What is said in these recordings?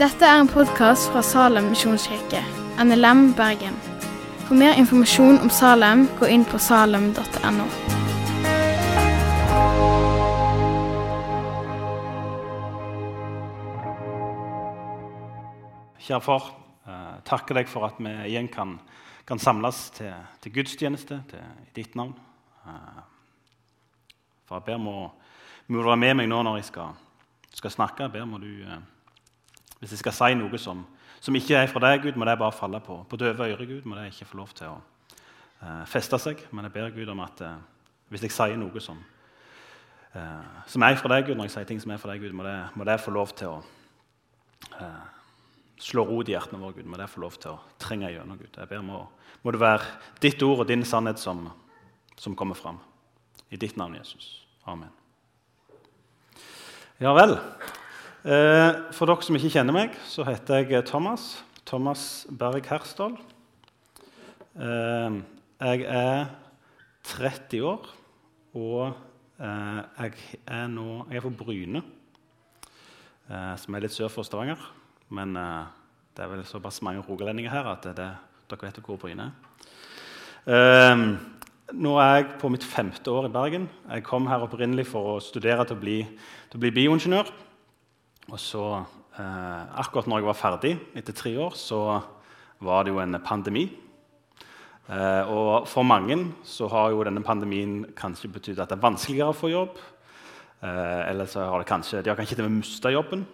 Dette er en podkast fra Salem misjonskirke, NLM Bergen. For mer informasjon om Salem, gå inn på salem.no. Kjære far, eh, takker deg for at vi igjen kan, kan samles til, til gudstjeneste til, i ditt navn. Eh, for jeg ber om må du være med meg nå når jeg skal, skal snakke. Jeg ber må du, eh, hvis jeg skal si noe som, som ikke er fra deg, Gud, må det bare falle på, på døve ører. Gud, må det ikke få lov til å eh, feste seg. Men jeg ber Gud om at eh, hvis jeg sier noe som, eh, som er fra deg, Gud, når jeg sier ting som er fra deg, Gud, må det, må det få lov til å eh, slå rot i hjertene våre, Gud. Må det få lov til å trenge gjennom, Gud. Jeg ber må, må det være ditt ord og din sannhet som, som kommer fram. I ditt navn, Jesus. Amen. Ja vel. Eh, for dere som ikke kjenner meg, så heter jeg Thomas. Thomas Berg Hersdal. Eh, jeg er 30 år, og eh, jeg er nå Jeg er fra Bryne, eh, som er litt sør for Stavanger. Men eh, det er vel såpass mange rogalendinger her at det, dere vet hvor Bryne er. Nå er jeg på mitt femte år i Bergen. Jeg kom her opprinnelig for å studere til å bli, til å bli bioingeniør. Og så, eh, akkurat når jeg var ferdig, etter tre år, så var det jo en pandemi. Eh, og for mange så har jo denne pandemien kanskje betydd at det er vanskeligere å få jobb. Eh, eller så har det kanskje, de har kanskje til og med mista jobben.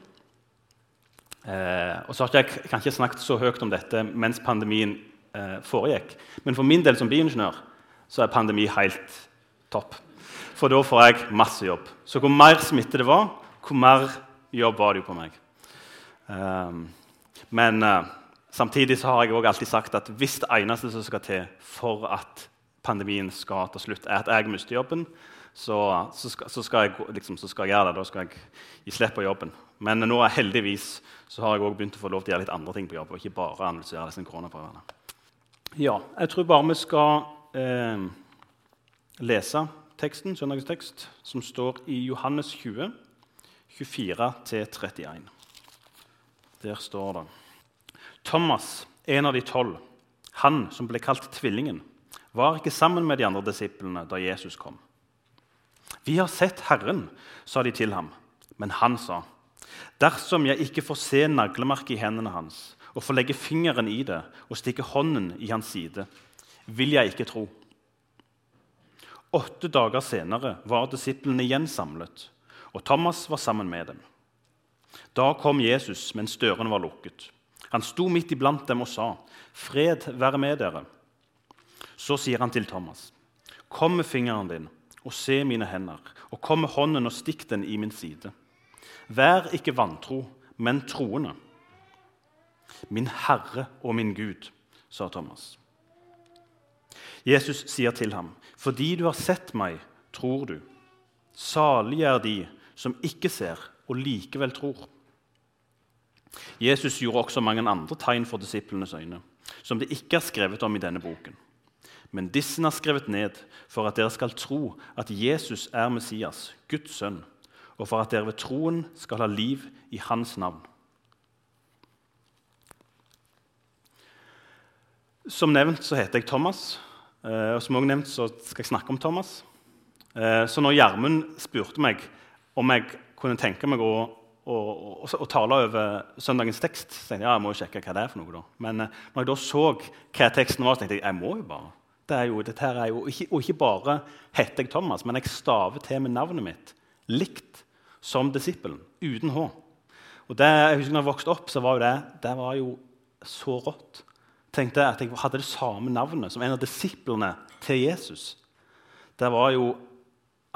Eh, og så har ikke jeg kanskje snakket så høyt om dette mens pandemien eh, foregikk. Men for min del som bioingeniør så er pandemi helt topp. For da får jeg masse jobb. Så hvor mer smitte det var, hvor mer jobb var det jo på meg. Um, men uh, samtidig så har jeg også alltid sagt at hvis det eneste som skal til for at pandemien skal ta slutt, er at jeg mister jobben, så, så, skal, så, skal jeg, liksom, så, skal, jeg, gjøre det. Da skal jeg gi slipp på jobben. Men nå er heldigvis så har jeg også begynt å få lov til å gjøre litt andre ting på jobb. og ikke bare analysere disse koronaprøvene. Ja, jeg tror bare vi skal eh, lese teksten, søndagens tekst, som står i Johannes 20, 24-31. Der står det Thomas, en av de tolv, han som ble kalt Tvillingen, var ikke sammen med de andre disiplene da Jesus kom. Vi har sett Herren, sa de til ham. Men han sa, dersom jeg ikke får se naglemerket i hendene hans og får legge fingeren i det og stikke hånden i hans side, vil jeg ikke tro. Åtte dager senere var disiplene igjen samlet, og Thomas var sammen med dem. Da kom Jesus mens dørene var lukket. Han sto midt iblant dem og sa, 'Fred være med dere.' Så sier han til Thomas, 'Kom med fingeren din og se mine hender,' 'og kom med hånden og stikk den i min side.' 'Vær ikke vantro, men troende.' 'Min Herre og min Gud', sa Thomas. Jesus sier til ham, 'Fordi du har sett meg, tror du.' Salige er de som ikke ser og likevel tror. Jesus gjorde også mange andre tegn for disiplenes øyne, som det ikke er skrevet om i denne boken. Men disse er skrevet ned for at dere skal tro at Jesus er Messias, Guds sønn, og for at dere ved troen skal ha liv i hans navn. Som nevnt så heter jeg Thomas. Eh, og som også nevnt så skal jeg snakke om Thomas. Eh, så når Gjermund spurte meg om jeg kunne tenke meg å, å, å, å tale over søndagens tekst, så tenkte jeg ja, jeg må jo sjekke hva det er for noe. da. Men eh, når jeg da så hva teksten var, så tenkte jeg jeg må jo bare. Det jo, dette er jo, ikke, Og ikke bare heter jeg Thomas, men jeg staver til med navnet mitt likt som disippelen, uten H. Og det, jeg husker når jeg vokste opp, så var jo det, det var jo så rått tenkte jeg at jeg hadde det samme navnet som en av disiplene til Jesus. Det var jo,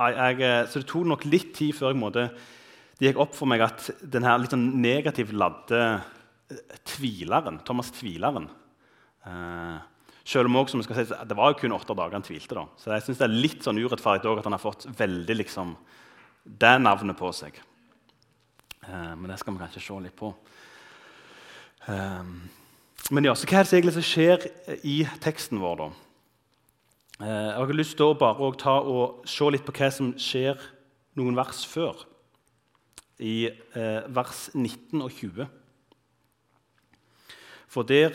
jeg, jeg, så det tok nok litt tid før måtte, det gikk opp for meg at denne litt sånn negativt ladde eh, tvileren, Thomas Tvileren eh, selv om også, som jeg skal si, Det var jo kun åtte dager han tvilte. da. Så jeg synes det er litt sånn urettferdig at han har fått veldig liksom, det navnet på seg. Eh, men det skal vi kanskje se litt på. Eh, men ja, så hva er det egentlig som skjer i teksten vår? da? Eh, jeg har lyst til å bare ta og se litt på hva som skjer noen vers før, i eh, vers 19 og 20. For der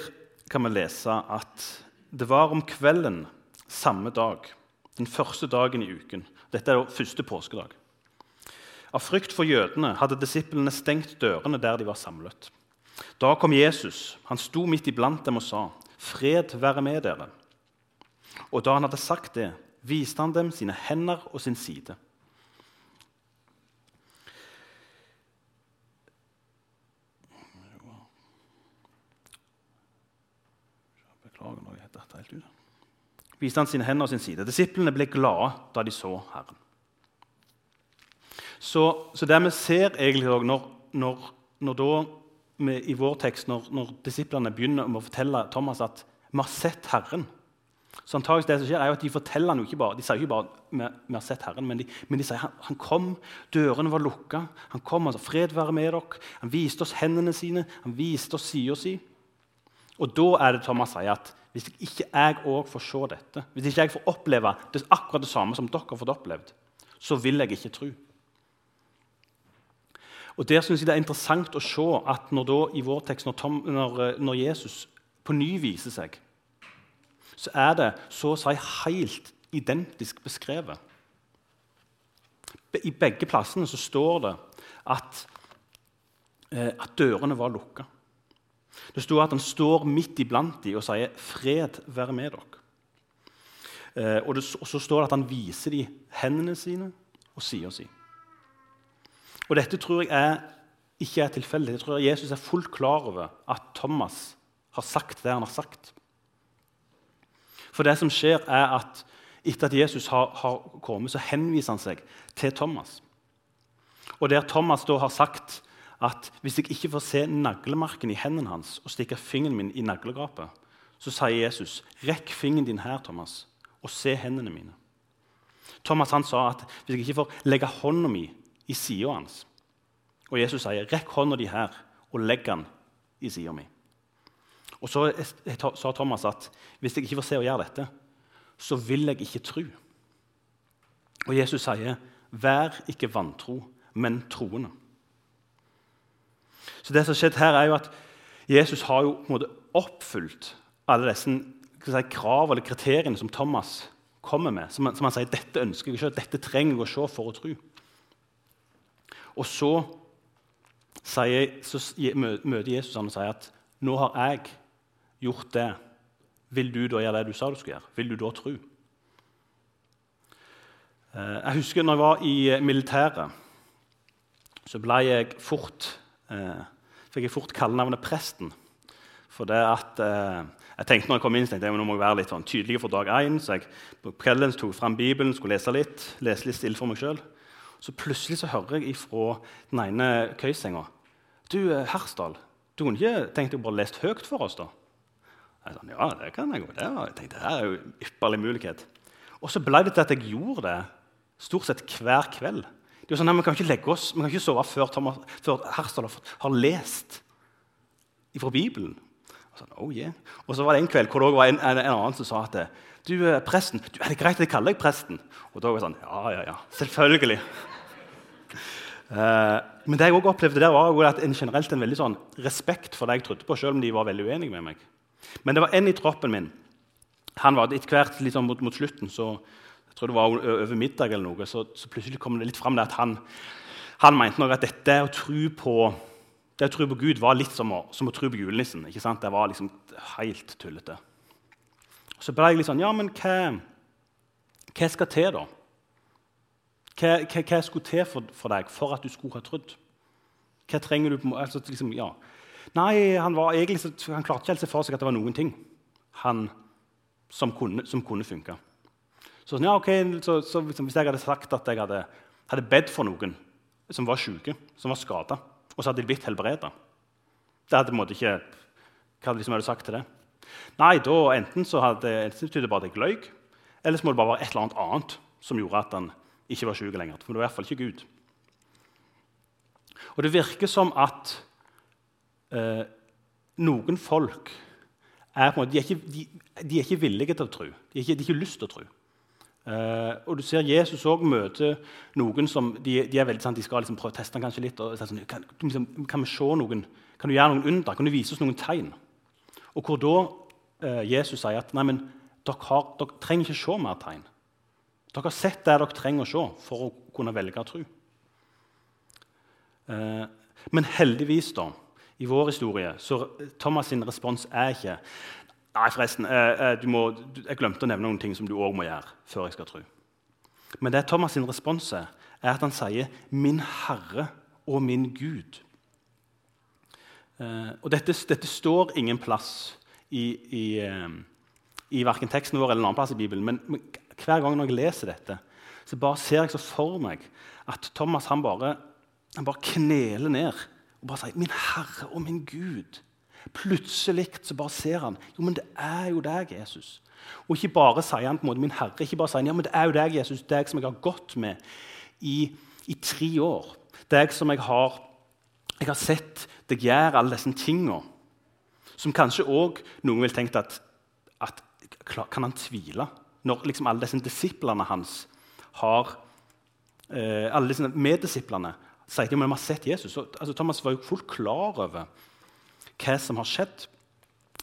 kan vi lese at det var om kvelden samme dag, den første dagen i uken Dette er første påskedag. Av frykt for jødene hadde disiplene stengt dørene der de var samlet. Da kom Jesus. Han sto midt iblant dem og sa, 'Fred være med dere.' Og da han hadde sagt det, viste han dem sine hender og sin side. Viste han sine hender og sin side. Disiplene ble glade da de så Herren. Så, så det vi ser egentlig når, når, når da, med, i vår tekst, når, når disiplene begynner med å fortelle Thomas at vi har sett Herren så antageligvis det som skjer er jo at De forteller han jo ikke bare, de sier ikke bare vi, har sett Herren, men de, men de sier han, han kom, dørene var lukka. Han kom, altså, fred være med dere. Han viste oss hendene sine, han viste oss sida si. Og da er det Thomas sier at hvis ikke jeg òg får se dette, hvis ikke jeg får oppleve det akkurat det samme som dere har fått opplevd, så vil jeg ikke tro. Og Der synes jeg det er interessant å se at når da, i vår tekst, når, Tom, når, når Jesus på ny viser seg, så er det så å si helt identisk beskrevet. I begge plassene så står det at, eh, at dørene var lukka. Det står at han står midt iblant dem og sier 'Fred være med dere'. Eh, og, det, og, så står det at han viser dem hendene sine og sida si. Og dette tror jeg er, ikke er tilfeldig. Jeg tror Jesus er fullt klar over at Thomas har sagt det han har sagt. For det som skjer, er at etter at Jesus har, har kommet, så henviser han seg til Thomas. Og der Thomas da har sagt at hvis jeg ikke får se naglemarken i hendene hans og stikke fingeren min i naglegrapet, så sier Jesus, 'Rekk fingeren din her, Thomas, og se hendene mine.' Thomas han sa at hvis jeg ikke får legge hånda mi i sida hans Og Jesus sier, 'Rekk hånda di her, og legg den i sida mi.' Og så sa Thomas at hvis jeg ikke får se og gjøre dette, så vil jeg ikke tro. Og Jesus sier, 'Vær ikke vantro, men troende'. Så det som har skjedd her er jo at Jesus har jo på en måte oppfylt alle disse si, krav eller kriteriene som Thomas kommer med. Som, som han sier dette ønsker jeg ikke, dette trenger jeg å se for å tro. Og så, sier, så møter Jesus han og sier at nå har jeg gjort det. Vil du da gjøre det du sa du skulle gjøre? Vil du da tro? Eh, jeg husker når jeg var i militæret, så ble jeg fort eh, fikk jeg fort kallenavnet Presten. For det at, eh, jeg tenkte når jeg kom inn, tenkte jeg, nå må jeg være litt sånn tydelig for dag én. Så jeg på kvelden tok fram Bibelen, skulle lese litt, lese litt stille for meg sjøl. Så plutselig så hører jeg ifra den ene køysenga Du, eh, Hersdal, du kunne ikke tenkt deg å bare lest høyt for oss, da? Jeg sa, ja, det kan jeg jo. Jeg tenkte, det er jo ypperlig mulighet. Og så ble det til at jeg gjorde det stort sett hver kveld. Det er jo sånn nei, Vi kan ikke legge oss, vi kan ikke sove før, Thomas, før Hersdal har lest fra Bibelen. Og, sånn, oh yeah. og så var det en kveld hvor det var en, en, en annen som sa at du, eh, presten, du, er det greit at jeg kaller deg presten? Og da var jeg sånn Ja, ja, ja. Selvfølgelig. Uh, men det jeg også opplevde der var at en generelt en veldig sånn respekt for det jeg trodde på, selv om de var veldig uenige med meg. Men det var en i troppen min. Han var Etter hvert liksom mot, mot slutten så jeg tror det var over middag eller noe, så, så plutselig kom det litt fram at han, han mente nok at dette å tro på, det å tro på Gud var litt som å, som å tro på julenissen. ikke sant? Det var liksom helt tullete. Så ble jeg litt sånn Ja, men hva, hva skal til, da? Hva, hva, hva skulle til for, for, deg for at du skulle ha trodd? Hva trenger du på altså, liksom, ja. Nei, han, var egentlig, han klarte ikke helt å se for seg at det var noen ting han, som kunne, som kunne funke. Så, ja, okay, så, så liksom, Hvis jeg hadde sagt at jeg hadde, hadde bedt for noen som var syke, som var skada, og så hadde de blitt helbreda det hadde på ikke, Hva hadde liksom sagt til det? Nei, da Enten så hadde det bare jeg løy, eller så må det bare være et eller annet annet som gjorde at han ikke var syk lenger. For det var i hvert fall ikke Gud. Og det virker som at eh, noen folk er, måte, de er, ikke, de, de er, ikke, villige til å tro. De har ikke, ikke lyst til å tro. Eh, og du ser Jesus òg møte noen som de, er veldig sånn, de skal liksom prøve å teste han kanskje litt. og sånn, kan, liksom, kan, vi se noen, kan du gjøre noen under? Kan du vise oss noen tegn? Og hvor da eh, Jesus sier at nei, men dere, har, dere trenger ikke se mer tegn. Dere har sett det dere trenger å se for å kunne velge tro. Eh, men heldigvis, da, i vår historie, så Thomas' sin respons er ikke Nei, forresten, eh, eh, må, jeg glemte å nevne noen ting som du òg må gjøre før jeg skal tro. Men det Thomas' sin respons er, er at han sier 'min Herre og min Gud'. Og dette, dette, står ingen plass i, i, i verken teksten vår eller en annen plass i Bibelen. Men, hver gang når jeg leser dette, så bare ser jeg så for meg at Thomas han bare, han bare kneler ned og bare sier 'min Herre og min Gud'. Plutselig så bare ser han jo, men det er jo deg, Jesus. Og ikke bare sier han på en måte min herre, ikke bare sier han, ja, men det er jo deg, Jesus, deg som jeg har gått med i, i tre år. Deg som jeg har, jeg har sett deg gjøre alle disse tingene. Som kanskje òg noen vil tenke at, at Kan han tvile? Når liksom alle disse disiplene hans har eh, Alle disse meddisiplene sier at de har sett Jesus. Så, altså, Thomas var jo fullt klar over hva som har skjedd,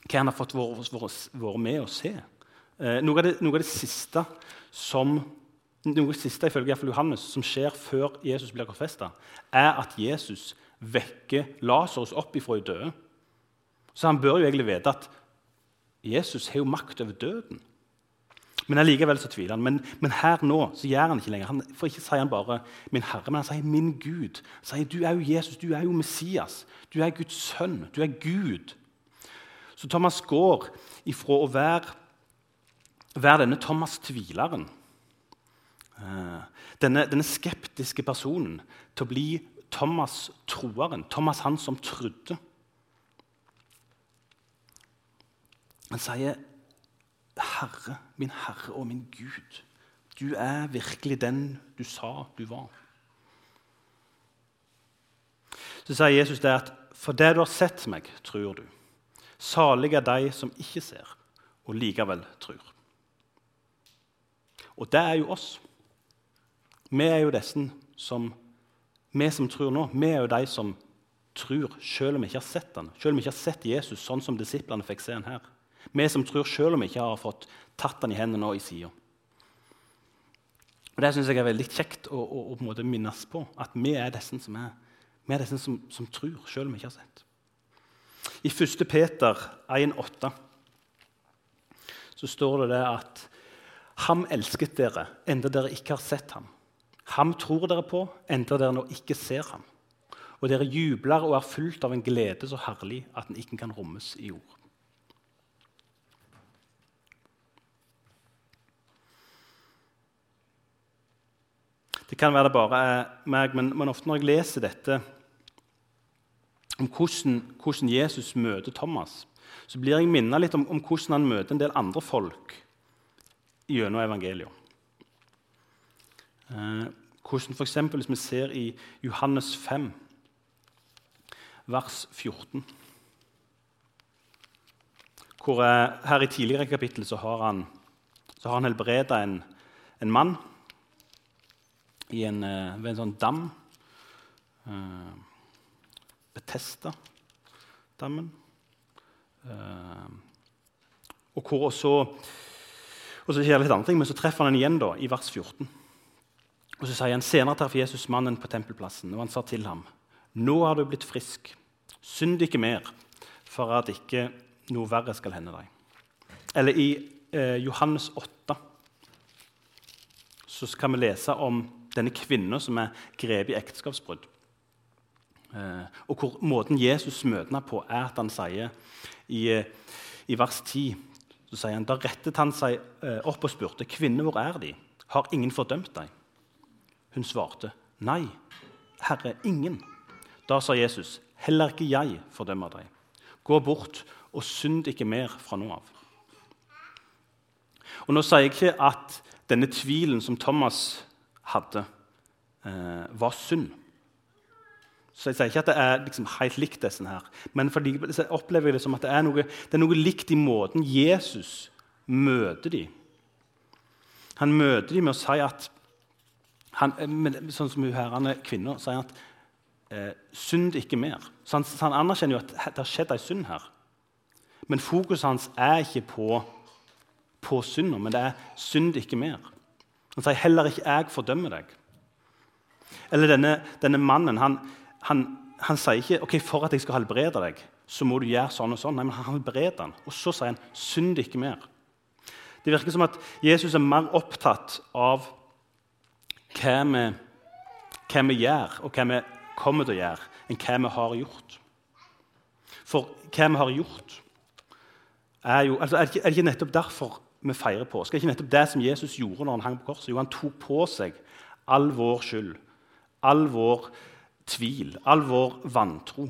hva han har fått vært med å se. Eh, noe, av det, noe, av det, siste som noe siste ifølge Johannes, som skjer før Jesus blir korsfesta, er at Jesus vekker Lasarus opp ifra de døde. Så han bør jo egentlig vite at Jesus har jo makt over døden. Men allikevel så tviler han. Men, men, her nå så gjør han ikke lenger. Han, for ikke sier han bare 'min Herre', men han sier 'min Gud'. Han sier 'Du er jo Jesus, du er jo Messias, du er Guds sønn, du er Gud'. Så Thomas går ifra å være, være denne Thomas-tvileren, eh, denne, denne, skeptiske personen, til å bli Thomas-troeren, Thomas han som trodde. Han sier Herre, min Herre og min Gud. Du er virkelig den du sa du var. Så sier Jesus det at for det du har sett meg, tror du. Salig er de som ikke ser, og likevel tror. Og det er jo oss. Vi er jo disse som vi som tror nå, vi er jo de som tror selv om vi ikke har sett han, selv om vi ikke har sett Jesus sånn som disiplene fikk se han her. Vi som tror selv om vi ikke har fått tatt den i hendene og i sida. Det syns jeg er veldig kjekt å, å, å, måte minnes på. At vi er disse som, er, vi er disse som, som tror, selv om vi ikke har sett. I 1. Peter 1,8 så står det, det at Ham elsket dere, enda dere ikke har sett ham. Ham tror dere på, enda dere nå ikke ser ham. Og dere jubler og er fullt av en glede så herlig at den ikke kan rommes i ord. Det kan være det bare er meg, men, men, ofte når jeg leser dette om hvordan, hvordan Jesus møter Thomas, så blir jeg minnet litt om, om, hvordan han møter en del andre folk gjennom evangeliet. Eh, hvordan f.eks. hvis vi ser i Johannes 5, vers 14 hvor eh, Her i tidligere kapittel så har han, så han helbreda en, en mann en, eh, ved en sånn dam. Uh, Betesta-dammen. Uh, og hvor også, og så skjer det litt andre ting, men så treffer han igjen da, i vers 14. Og så sier han, Senere traff Jesus mannen på tempelplassen, og han sa til ham.: Nå har du blitt frisk. Synd ikke mer, for at ikke noe verre skal hende deg. Eller i eh, Johannes 8 så kan vi lese om denne kvinnen som er grepet i ekteskapsbrudd. Eh, og hvor måten Jesus møter henne på, er at han sier i, i vers 10 så sier han, Da rettet han seg eh, opp og spurte, 'Kvinne, hvor er de? Har ingen fordømt deg?' Hun svarte, 'Nei, Herre, ingen.' Da sa Jesus, 'Heller ikke jeg fordømmer deg. Gå bort og synd ikke mer fra nå av.' Og Nå sier jeg ikke at denne tvilen som Thomas hadde, eh, var synd. Så Jeg sier ikke at det er liksom helt likt disse her, men fordi jeg opplever det som at det er, noe, det er noe likt i måten Jesus møter dem. Han møter dem med å si at han, Sånn som hun herrene kvinner sier at eh, synd ikke mer. Så han, så han, anerkjenner jo at det har skjedd ei synd her. Men fokuset hans er ikke på, på synda, men det er 'synd ikke mer'. Han sier 'heller ikke jeg fordømmer deg'. Eller denne, denne mannen han, han, han, sier ikke ok, 'for at jeg skal helbrede deg, så må du gjøre sånn og sånn'. Nei, men Han helbreder han, og så sier han 'synd ikke mer'. Det virker som at Jesus er mer opptatt av hva vi, hva vi gjør, og hva vi kommer til å gjøre, enn hva vi har gjort. For hva vi har gjort, er jo altså, er, det ikke, er det ikke nettopp derfor vi feirer påske? Er ikke nettopp det som Jesus gjorde når han hang på korset? Jo, han tok på seg all vår skyld, all vår tvil, all vår vantro.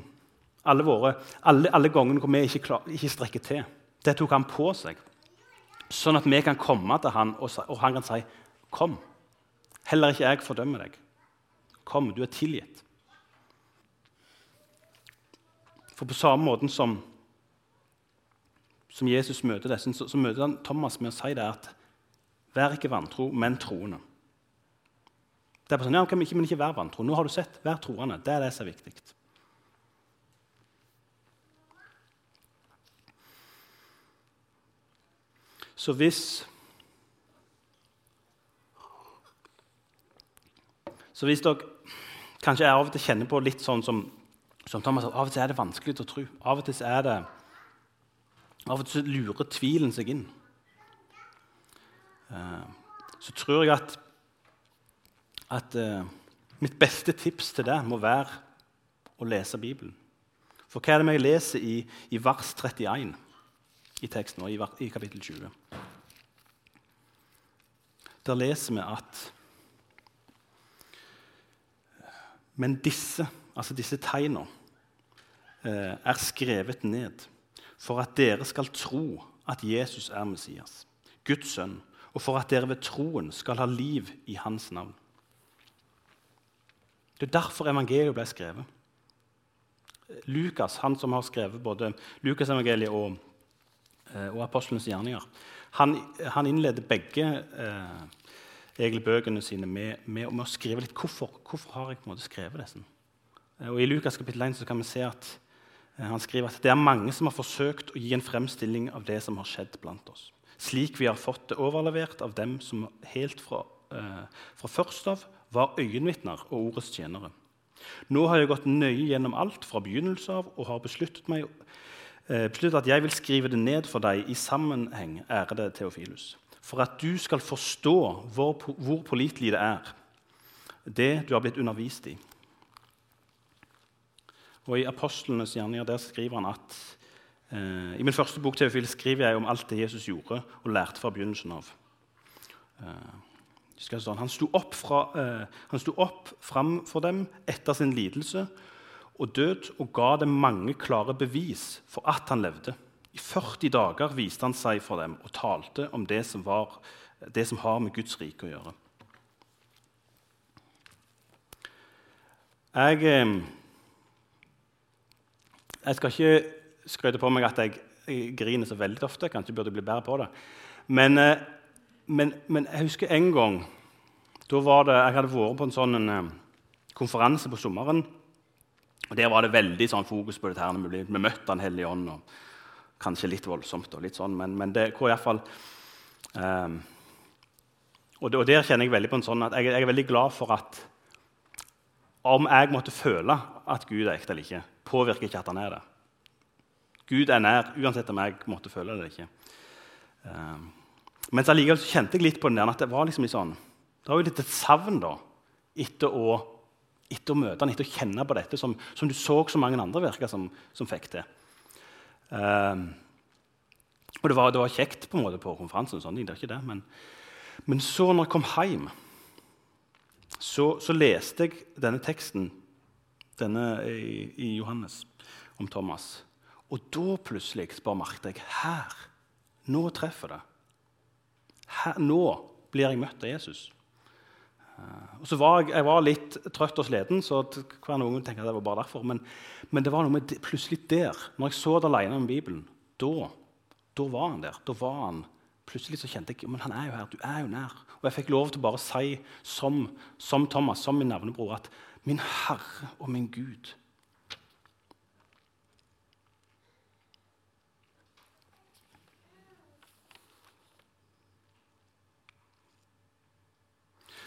Alle, våre, alle, alle gangene hvor vi ikke, klar, ikke, strekker til. Det tok han på seg. Sånn at vi kan komme til han, og, og han kan si, 'Kom.' Heller ikke jeg fordømmer deg. Kom, du er tilgitt. For på samme måte som, som Jesus møter disse, så, så, møter han Thomas med å si det at vær ikke vantro, men troende. Det er på sånn, ja, kan ikke, men ikke vær vantro. Nå har du sett. Vær troende. Det er det som er viktig. Så hvis Så hvis dere kanskje av og til kjenner på litt sånn som som Thomas Av og til er det vanskelig å tro. Av og til er det, av og til lurer tvilen seg inn. Eh, så tror jeg at, at uh, mitt beste tips til det må være å lese Bibelen. For hva er det vi leser i, i vers 31 i teksten, i, i kapittel 20? Der leser vi at Men disse altså disse eh, er skrevet ned for at dere skal tro at Jesus er Messias, Guds sønn, og for at dere ved troen skal ha liv i hans navn. Det er derfor evangeliet ble skrevet. Lukas, han som har skrevet både Lukasevangeliet og, eh, og apostlenes gjerninger, han, han innleder begge eh, egentlig bøkene sine med, med, med, å skrive litt hvorfor, hvorfor har jeg på en måte skrevet disse. Eh, og I Lukas kapittel 1 kan vi se at han skriver at det er mange som har forsøkt å gi en fremstilling av det som har skjedd blant oss, slik vi har fått det overlevert av dem som helt fra, eh, fra først av var øyenvitner og ordets tjenere. Nå har jeg gått nøye gjennom alt fra begynnelse av og har besluttet, meg, eh, besluttet at jeg vil skrive det ned for deg i sammenheng, ærede Theofilus, for at du skal forstå hvor, hvor pålitelig det er, det du har blitt undervist i og I apostlenes gjerninger der skriver han at eh, I min første bok Teofil, skriver jeg om alt det Jesus gjorde og lærte fra begynnelsen av. Eh, sånn, han sto opp, fra, eh, han sto opp fram for dem etter sin lidelse og død og ga dem mange klare bevis for at han levde. I 40 dager viste han seg for dem og talte om det som, var, det som har med Guds rike å gjøre. Jeg... Eh, jeg skal ikke skryte på meg at jeg, griner så veldig ofte. Kanskje burde jeg bli bedre på det. Men, eh, men, men jeg husker en gang da var det, Jeg hadde vært på en sånn en, eh, konferanse på sommeren. og Der var det veldig sånn, fokus på dette. her, Vi, vi møtte Den hellige ånd. og Kanskje litt voldsomt, og litt sånn, men, men det hvor iallfall um, og, og der kjenner jeg veldig på en sånn at jeg, jeg er veldig glad for at om jeg måtte føle at Gud er ekte eller ikke, påvirker ikke at han er det. Gud er nær, uansett om jeg måtte føle det eller ikke. Um, mens allikevel kjente jeg litt på den der, at det var liksom litt sånn, det var jo litt et savn da, etter å, etter å møte han, etter å kjenne på dette, som, som du så så mange andre virker som, som fikk til. Um, og det var, det var, kjekt på en måte på konferansen, sånn, det er ikke det, men, men så når jeg kom hjem, så, så leste jeg denne teksten denne i, i Johannes om Thomas. Og da plutselig bare merket jeg her, nå treffer det. Her, nå blir jeg møtt av Jesus. Uh, og så var jeg, jeg, var litt trøtt og sliten, så hver noen tenker at det var bare derfor. Men, men det var noe med plutselig der, når jeg så det alene med Bibelen, da, da var han der. Da var han, Plutselig så kjente jeg men han er jo her, du er jo nær. Og jeg fikk lov til å bare si som, som Thomas, som min navnebror, at min Herre og min Gud.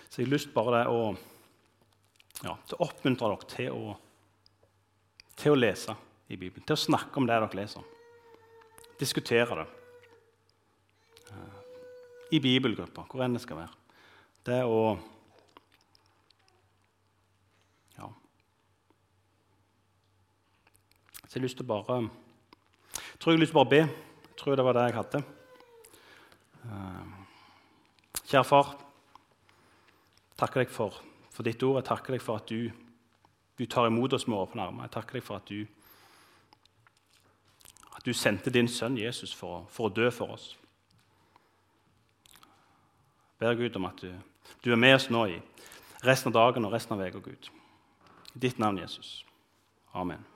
Så jeg har lyst bare å, ja, til oppmuntre dere til å, til å lese i Bibelen. Til å snakke om det dere leser. Diskutere det. Eh, I bibelgrupper, hvor enn det skal være. Det å Ja. Så jeg har lyst til å bare jeg tror jeg har lyst til å bare be. Jeg tror det var det jeg hadde. Eh, kjære far, takker deg for, for, ditt ord. Jeg takker deg for at du, du tar imot oss med åpne armer. Jeg takker deg for at du, at du sendte din sønn Jesus for, for, å dø for oss. Jeg ber Gud om at du, du, er med oss nå i resten av dagen og resten av uka, Gud. I ditt navn, Jesus. Amen.